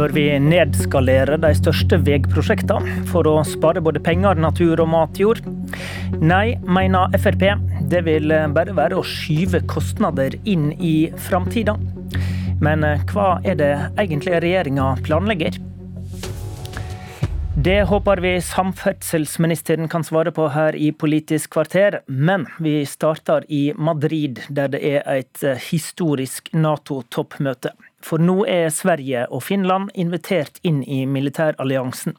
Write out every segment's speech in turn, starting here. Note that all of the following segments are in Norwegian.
Bør vi nedskalere de største veiprosjektene for å spare både penger, natur og matjord? Nei, mener Frp. Det vil bare være å skyve kostnader inn i framtida. Men hva er det egentlig regjeringa planlegger? Det håper vi samferdselsministeren kan svare på her i Politisk kvarter. Men vi starter i Madrid, der det er et historisk Nato-toppmøte. For nå er Sverige og Finland invitert inn i militæralliansen.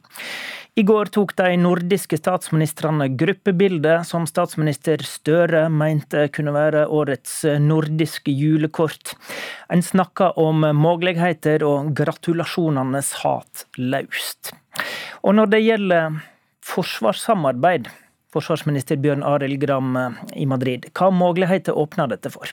I går tok de nordiske statsministrene gruppebilde, som statsminister Støre mente kunne være årets nordiske julekort. En snakka om muligheter, og gratulasjonenes hat løst. Og når det gjelder forsvarssamarbeid, forsvarsminister Bjørn Arild Gram i Madrid, hva muligheter åpner dette for?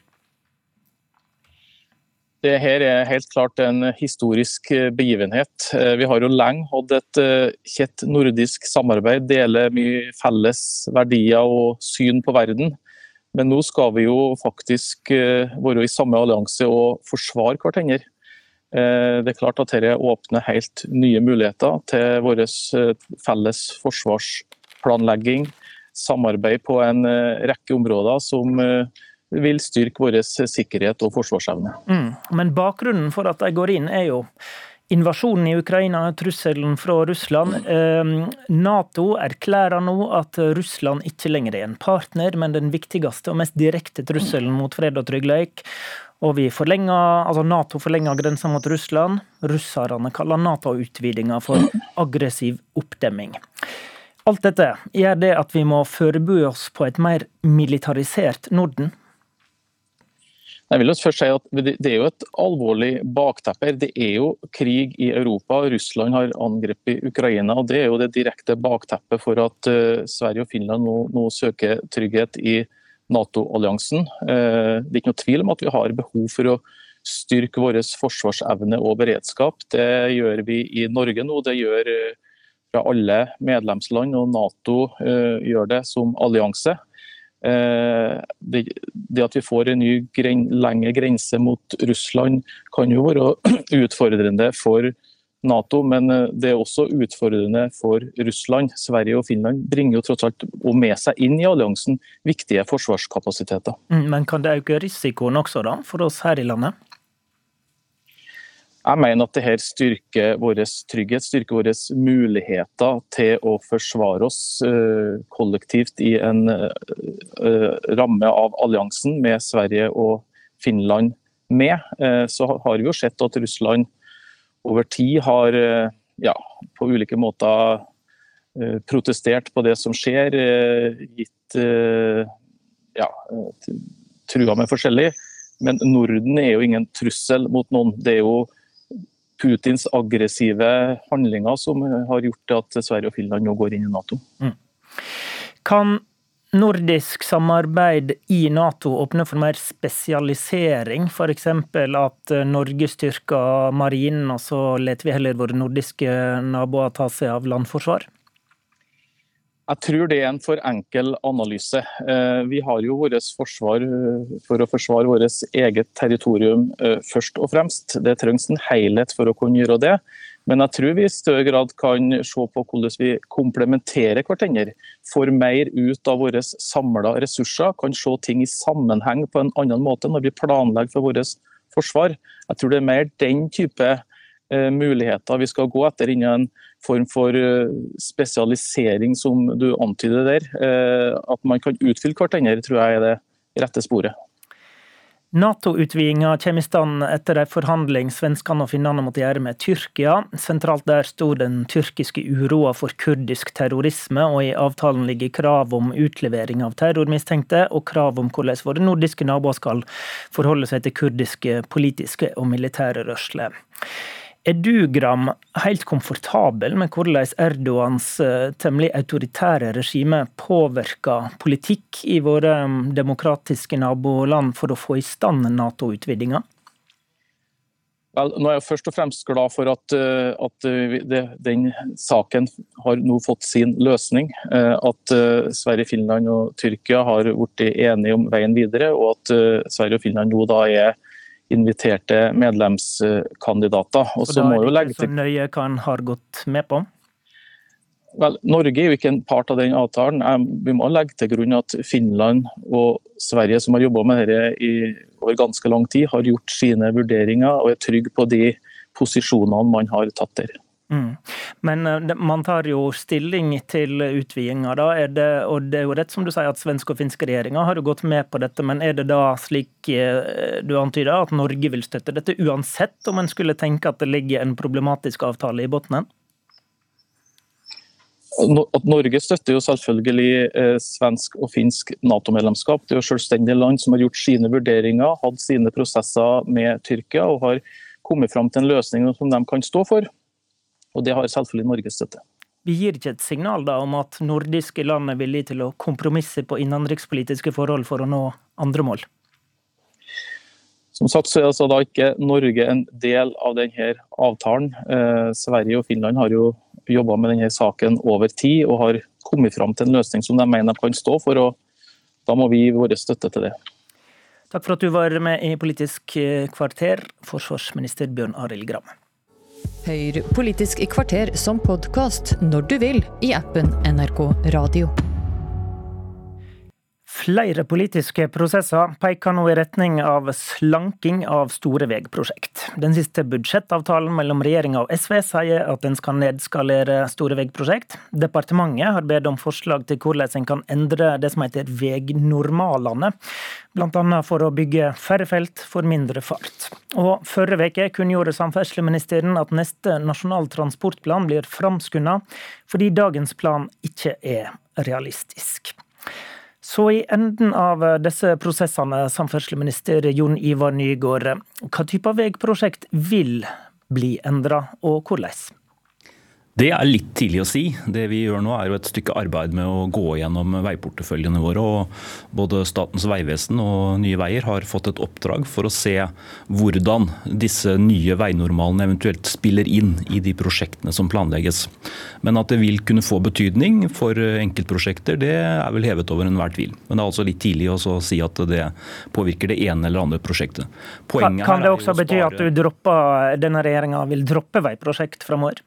Det her er helt klart en historisk begivenhet. Vi har jo lenge hatt et kjett nordisk samarbeid, deler mye felles verdier og syn på verden. Men nå skal vi jo faktisk være i samme allianse og forsvare hverandre. Det er klart at dette åpner helt nye muligheter til vår felles forsvarsplanlegging, samarbeid på en rekke områder som vil styrke vår sikkerhet og forsvarsevne. Mm. Men bakgrunnen for at de går inn er jo invasjonen i Ukraina, trusselen fra Russland. Nato erklærer nå at Russland ikke lenger er en partner, men den viktigste og mest direkte trusselen mot fred og trygghet. Og vi forlenger, altså Nato forlenger grensa mot Russland. Russerne kaller Nato-utvidinga for aggressiv oppdemming. Alt dette gjør det at vi må forberede oss på et mer militarisert Norden. Jeg vil først si at Det er jo et alvorlig bakteppe. Det er jo krig i Europa. Russland har angrepet Ukraina. og Det er jo det direkte bakteppet for at Sverige og Finland nå, nå søker trygghet i Nato-alliansen. Det er ikke noe tvil om at vi har behov for å styrke vår forsvarsevne og beredskap. Det gjør vi i Norge nå. Det gjør fra alle medlemsland, og Nato gjør det som allianse. Det, det, at vi får en ny gren, lengre grense mot Russland kan jo være utfordrende for Nato, men det er også utfordrende for Russland. Sverige og Finland bringer jo tross alt og med seg inn i alliansen viktige forsvarskapasiteter. Men kan det øke risikoen også da, for oss her i landet? Jeg mener at dette styrker vår trygghet, styrker våre muligheter til å forsvare oss kollektivt i en ramme av alliansen med Sverige og Finland med. Så har vi jo sett at Russland over tid har ja, på ulike måter protestert på det som skjer, gitt ja, trua med forskjellig. Men Norden er jo ingen trussel mot noen. Det er jo Putins aggressive handlinger som har gjort at Sverige og Finland nå går inn i Nato. Mm. Kan nordisk samarbeid i Nato åpne for mer spesialisering? F.eks. at Norge styrker marinen, og så lar vi heller våre nordiske naboer ta seg av landforsvar? Jeg tror det er en for enkel analyse. Vi har jo vårt forsvar for å forsvare vårt eget territorium først og fremst. Det trengs en helhet for å kunne gjøre det. Men jeg tror vi i større grad kan se på hvordan vi komplementerer hverandre. Får mer ut av våre samla ressurser, kan se ting i sammenheng på en annen måte når vi planlegger for vårt forsvar. Jeg tror det er mer den type muligheter vi skal gå etter innen en form for spesialisering, som du antyder der. At man kan utfylle hverandre, tror jeg er det rette sporet. Nato-utvidinga kommer i stand etter en forhandling svenskene og finnene måtte gjøre med Tyrkia. Sentralt der sto den tyrkiske uroa for kurdisk terrorisme, og i avtalen ligger krav om utlevering av terrormistenkte, og krav om hvordan våre nordiske naboer skal forholde seg til kurdiske politiske og militære rørsler. Er du, Gram, helt komfortabel med hvordan Erdogans temmelig autoritære regime påvirker politikk i våre demokratiske naboland for å få i stand Nato-utvidinga? Vel, nå er jeg først og fremst glad for at, at det, den saken har nå fått sin løsning. At Sverige, Finland og Tyrkia har blitt enige om veien videre, og at Sverige og Finland nå da er inviterte medlemskandidater. Og så må jo legge til... Så nøye hva han har gått med på? Vel, Norge er jo ikke en part av den avtalen. Vi må legge til grunn at Finland og Sverige, som har jobba med dette i over ganske lang tid, har gjort sine vurderinger og er trygge på de posisjonene man har tatt der. Mm. Men eh, man tar jo stilling til utvidinga, da. Er det, og det er jo rett som du sier at svenske og finske regjeringer har jo gått med på dette, men er det da slik eh, du antyder, at Norge vil støtte dette uansett om en skulle tenke at det ligger en problematisk avtale i bunnen? At Norge støtter jo selvfølgelig eh, svensk og finsk Nato-medlemskap. Det er jo selvstendige land som har gjort sine vurderinger, hatt sine prosesser med Tyrkia og har kommet fram til en løsning som de kan stå for. Og det har selvfølgelig Norges støtte. Vi gir ikke et signal da om at nordiske land er villige til å kompromisse på innenrikspolitiske forhold for å nå andre mål? Som sagt så er altså da ikke Norge en del av denne avtalen. Eh, Sverige og Finland har jo jobba med denne saken over tid og har kommet fram til en løsning som de mener de kan stå for. og Da må vi gi vår støtte til det. Takk for at du var med i Politisk kvarter, forsvarsminister Bjørn Arild Gram. Hør Politisk kvarter som podkast når du vil i appen NRK Radio. Flere politiske prosesser peker nå i retning av slanking av store veiprosjekt. Den siste budsjettavtalen mellom regjeringa og SV sier at en skal nedskalere store veiprosjekt. Departementet har bedt om forslag til hvordan en kan endre det som heter veinormalene, bl.a. for å bygge færre felt for mindre fart. Og Forrige uke kunngjorde samferdselsministeren at neste Nasjonal transportplan blir framskunda, fordi dagens plan ikke er realistisk. Så i enden av eh, disse prosessene, samferdselsminister Jon Ivar Nygård, hva type veiprosjekt vil bli endra, og hvordan? Det er litt tidlig å si. Det vi gjør nå er jo et stykke arbeid med å gå gjennom veiporteføljene våre. og Både Statens vegvesen og Nye Veier har fått et oppdrag for å se hvordan disse nye veinormalene eventuelt spiller inn i de prosjektene som planlegges. Men at det vil kunne få betydning for enkeltprosjekter, det er vel hevet over enhver tvil. Men det er altså litt tidlig å si at det påvirker det ene eller andre prosjektet. Poenget kan det også bety at du dropper, denne regjeringa vil droppe veiprosjekt framover?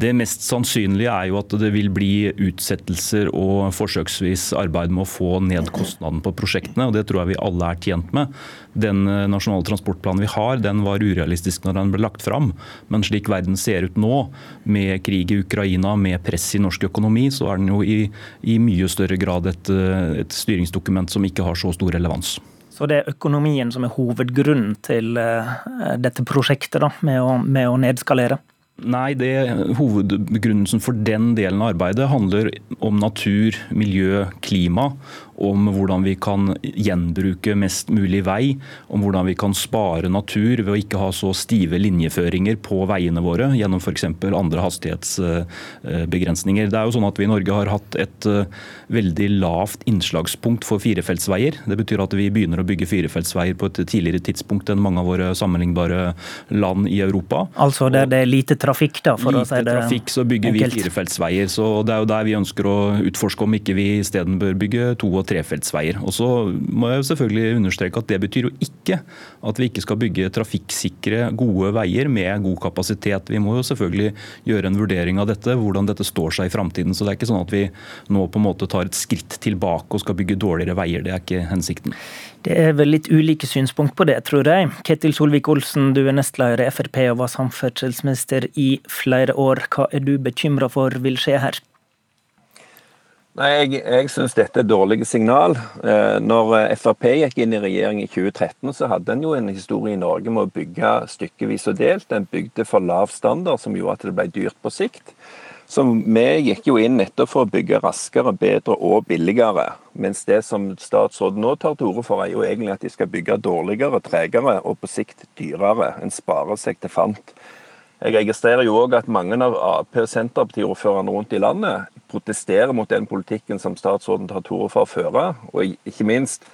Det mest sannsynlige er jo at det vil bli utsettelser og forsøksvis arbeid med å få ned kostnaden på prosjektene. og Det tror jeg vi alle er tjent med. Den eh, nasjonale transportplanen vi har, den var urealistisk når den ble lagt fram. Men slik verden ser ut nå, med krig i Ukraina, med press i norsk økonomi, så er den jo i, i mye større grad et, eh, et styringsdokument som ikke har så stor relevans. Så det er økonomien som er hovedgrunnen til eh, dette prosjektet, da, med å, med å nedskalere? Nei, det, Hovedbegrunnelsen for den delen av arbeidet handler om natur, miljø, klima om hvordan vi kan gjenbruke mest mulig vei, om hvordan vi kan spare natur ved å ikke ha så stive linjeføringer på veiene våre gjennom f.eks. andre hastighetsbegrensninger. Det er jo sånn at Vi i Norge har hatt et eh, veldig lavt innslagspunkt for firefeltsveier. Det betyr at vi begynner å bygge firefeltsveier på et tidligere tidspunkt enn mange av våre sammenlignbare land i Europa. Altså der det er lite trafikk, da, for å si det trafikk, så bygger vi firefeltsveier. Så det er jo der vi ønsker å utforske om ikke vi isteden bør bygge to- og trefeltsveier. Og så må jeg selvfølgelig understreke at Det betyr jo ikke at vi ikke skal bygge trafikksikre, gode veier med god kapasitet. Vi må jo selvfølgelig gjøre en vurdering av dette, hvordan dette står seg i framtiden. Så det er ikke sånn at vi nå på en måte tar et skritt tilbake og skal bygge dårligere veier. Det er ikke hensikten. Det er vel litt ulike synspunkt på det, tror jeg. Ketil Solvik-Olsen, du er nestleder i Frp og var samferdselsminister i flere år. Hva er du bekymra for vil skje her? Nei, Jeg, jeg syns dette er et dårlig signal. Eh, når eh, Frp gikk inn i regjering i 2013, så hadde en jo en historie i Norge med å bygge stykkevis og delt. En bygde for lav standard, som gjorde at det ble dyrt på sikt. Så vi gikk jo inn nettopp for å bygge raskere, bedre og billigere. Mens det som statsråden nå tar til orde for, er jo egentlig at de skal bygge dårligere, tregere og på sikt dyrere. En sparer seg til fant. Jeg registrerer jo òg at mange av Ap- og Senterparti-ordførerne rundt i landet protesterer mot den politikken som statsråden tar til orde for å føre. Og ikke minst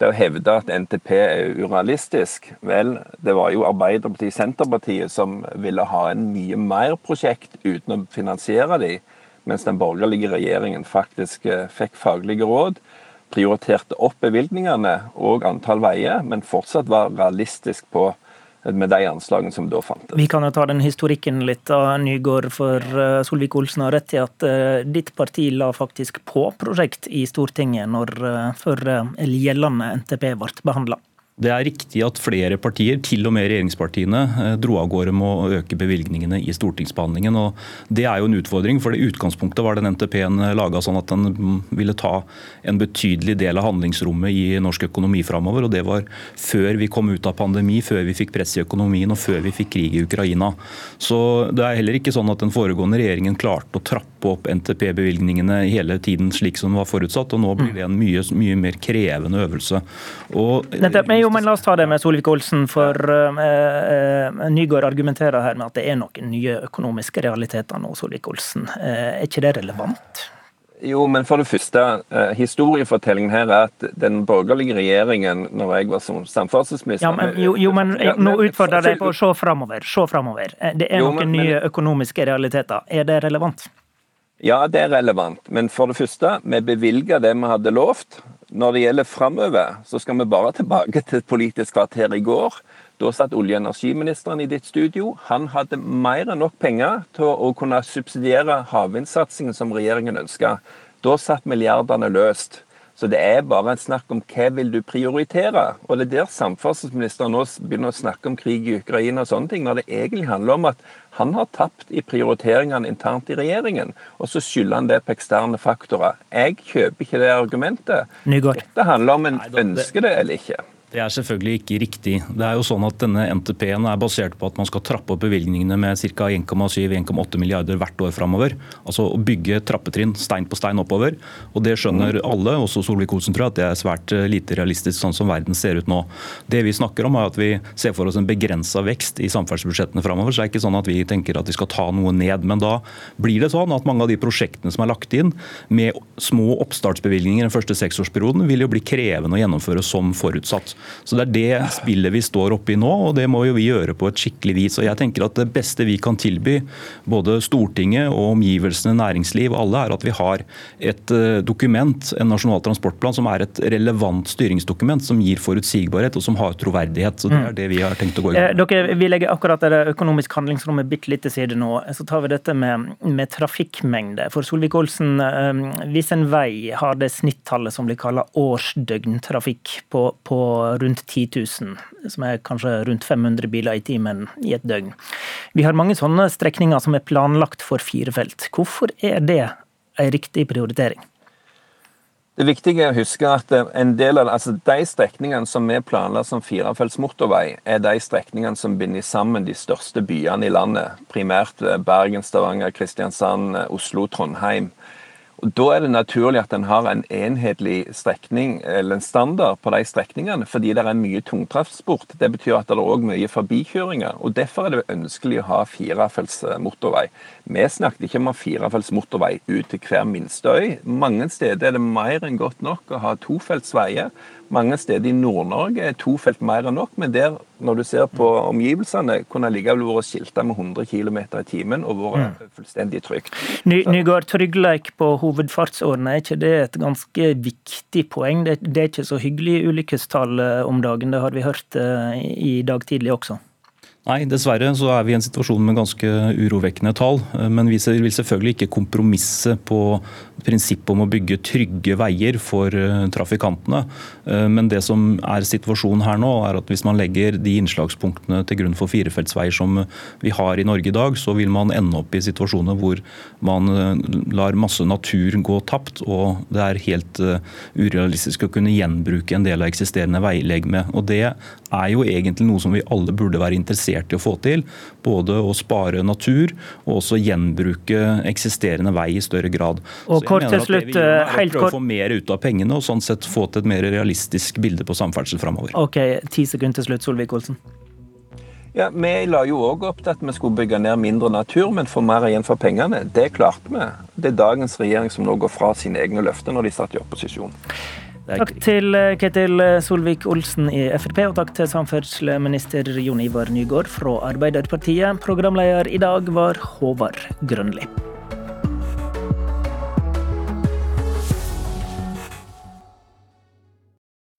det å hevde at NTP er urealistisk. Vel, det var jo Arbeiderpartiet Senterpartiet som ville ha en mye mer prosjekt uten å finansiere de, mens den borgerlige regjeringen faktisk eh, fikk faglige råd prioriterte opp bevilgningene og antall veier, men fortsatt var realistisk på med de anslagene som da fantes. Vi kan jo ta den historikken litt av Nygård, for eh, Solvik-Olsen har rett i at uh, ditt parti la faktisk på prosjekt i Stortinget når, uh, før gjeldende NTP ble behandla. Det er riktig at flere partier, til og med regjeringspartiene, eh, dro av gårde med å øke bevilgningene i stortingsbehandlingen. og Det er jo en utfordring, for i utgangspunktet var den NTP-en laga sånn at den ville ta en betydelig del av handlingsrommet i norsk økonomi framover. Og det var før vi kom ut av pandemi, før vi fikk press i økonomien og før vi fikk krig i Ukraina. Så det er heller ikke sånn at den foregående regjeringen klarte å trappe opp NTP-bevilgningene hele tiden slik som var forutsatt, og nå blir det en mye, mye mer krevende øvelse. Og, Nettopp, men jo, men la oss ta det med Solvik-Olsen, for uh, uh, Nygaard argumenterer her med at det er noen nye økonomiske realiteter nå, Solvik-Olsen. Uh, er ikke det relevant? Jo, men for det første, historiefortellingen her er at den borgerlige regjeringen, når jeg var som samferdselsminister ja, men, Jo, jo men nå utfordrer jeg deg på å se framover. Se framover. Det er jo, noen men, nye økonomiske realiteter. Er det relevant? Ja, det er relevant. Men for det første, vi bevilger det vi hadde lovt. Når det gjelder framover, så skal vi bare tilbake til Politisk kvarter i går. Da satt olje- og energiministeren i ditt studio. Han hadde mer enn nok penger til å kunne subsidiere havvindsatsingen som regjeringen ønska. Da satt milliardene løst. Så det er bare et snakk om hva vil du prioritere. Og det er der samferdselsministeren nå begynner å snakke om krig i Ukraina og sånne ting, når det egentlig handler om at han har tapt i prioriteringene internt i regjeringen. Og så skylder han det på eksterne faktorer. Jeg kjøper ikke det argumentet. Nygaard. Dette handler om en ønsker det eller ikke. Det er selvfølgelig ikke riktig. Det er jo sånn at Denne NTP-en er basert på at man skal trappe opp bevilgningene med ca. 1,7-1,8 milliarder hvert år framover. Altså å bygge trappetrinn stein på stein oppover. Og Det skjønner alle, også Solvik-Olsen tror jeg, at det er svært eh, lite realistisk sånn som verden ser ut nå. Det vi snakker om er at vi ser for oss en begrensa vekst i samferdselsbudsjettene framover. Så det er ikke sånn at vi tenker at vi skal ta noe ned. Men da blir det sånn at mange av de prosjektene som er lagt inn med små oppstartsbevilgninger den første seksårsperioden, vil jo bli krevende å gjennomføre som forutsatt. Så Det er det spillet vi står oppe i nå, og det må jo vi gjøre på et skikkelig vis. Og jeg tenker at Det beste vi kan tilby både Stortinget og omgivelsene, næringsliv, alle, er at vi har et eh, dokument, en nasjonal transportplan, som er et relevant styringsdokument, som gir forutsigbarhet og som har troverdighet. Så Det er det vi har tenkt å gå i gang med. Eh, dere, vi legger akkurat det økonomiske handlingsrommet bitte litt til side nå. Så tar vi dette med, med trafikkmengde. For Solvik-Olsen, eh, hvis en vei har det snittallet som blir kalt årsdøgntrafikk på, på rundt 10 000, som er kanskje rundt 500 biler i timen i et døgn. Vi har mange sånne strekninger som er planlagt for firefelt. Hvorfor er det en riktig prioritering? Det viktige er å huske at en del av altså de strekningene som er planlagt som firefelts motorvei, er de strekningene som binder sammen de største byene i landet. Primært Bergen, Stavanger, Kristiansand, Oslo, Trondheim. Og Da er det naturlig at en har en enhetlig strekning, eller en standard på de strekningene, fordi det er mye tungtransport. Det betyr at det er òg mye forbikjøringer. og Derfor er det ønskelig å ha firefelts motorvei. Vi snakket ikke om å ha firefelts motorvei ut til hver minste øy. Mange steder er det mer enn godt nok å ha tofelts veier. Mange steder i Nord-Norge er to felt mer enn nok, men der, når du ser på omgivelsene, kunne likevel vært skilta med 100 km i timen og vært mm. fullstendig trygt. Ny, Nygaard, trygghet på hovedfartsårene, er ikke det et ganske viktig poeng? Det, det er ikke så hyggelig ulykkestall eh, om dagen, det har vi hørt eh, i dag tidlig også? Nei, dessverre så er vi i en situasjon med ganske urovekkende tall. Eh, men vi vil selvfølgelig ikke kompromisse på prinsippet om å bygge trygge veier for eh, trafikantene. Eh, men det som er situasjonen her nå, er at hvis man legger de innslagspunktene til grunn for firefeltsveier som vi har i Norge i dag, så vil man ende opp i situasjoner hvor man lar masse natur gå tapt, og det er helt urealistisk å kunne gjenbruke en del av eksisterende veilegeme. Og det er jo egentlig noe som vi alle burde være interessert interessert i å få til. Både å spare natur og også gjenbruke eksisterende vei i større grad. Og kort til slutt, helt kort... Prøve å få mer ut av pengene og sånn sett få til et mer realistisk bilde på samferdsel framover. Ok, ti sekunder til slutt, Solvik-Olsen. Ja, Vi la jo òg opp til at vi skulle bygge ned mindre natur, men få mer igjen for pengene. Det klarte vi. Det er dagens regjering som nå går fra sine egne løfter når de satt i opposisjon. Takk til eh, Ketil Solvik-Olsen i Frp, og takk til samferdselsminister Jon Ivar Nygård fra Arbeiderpartiet. Programleder i dag var Håvard Grønli.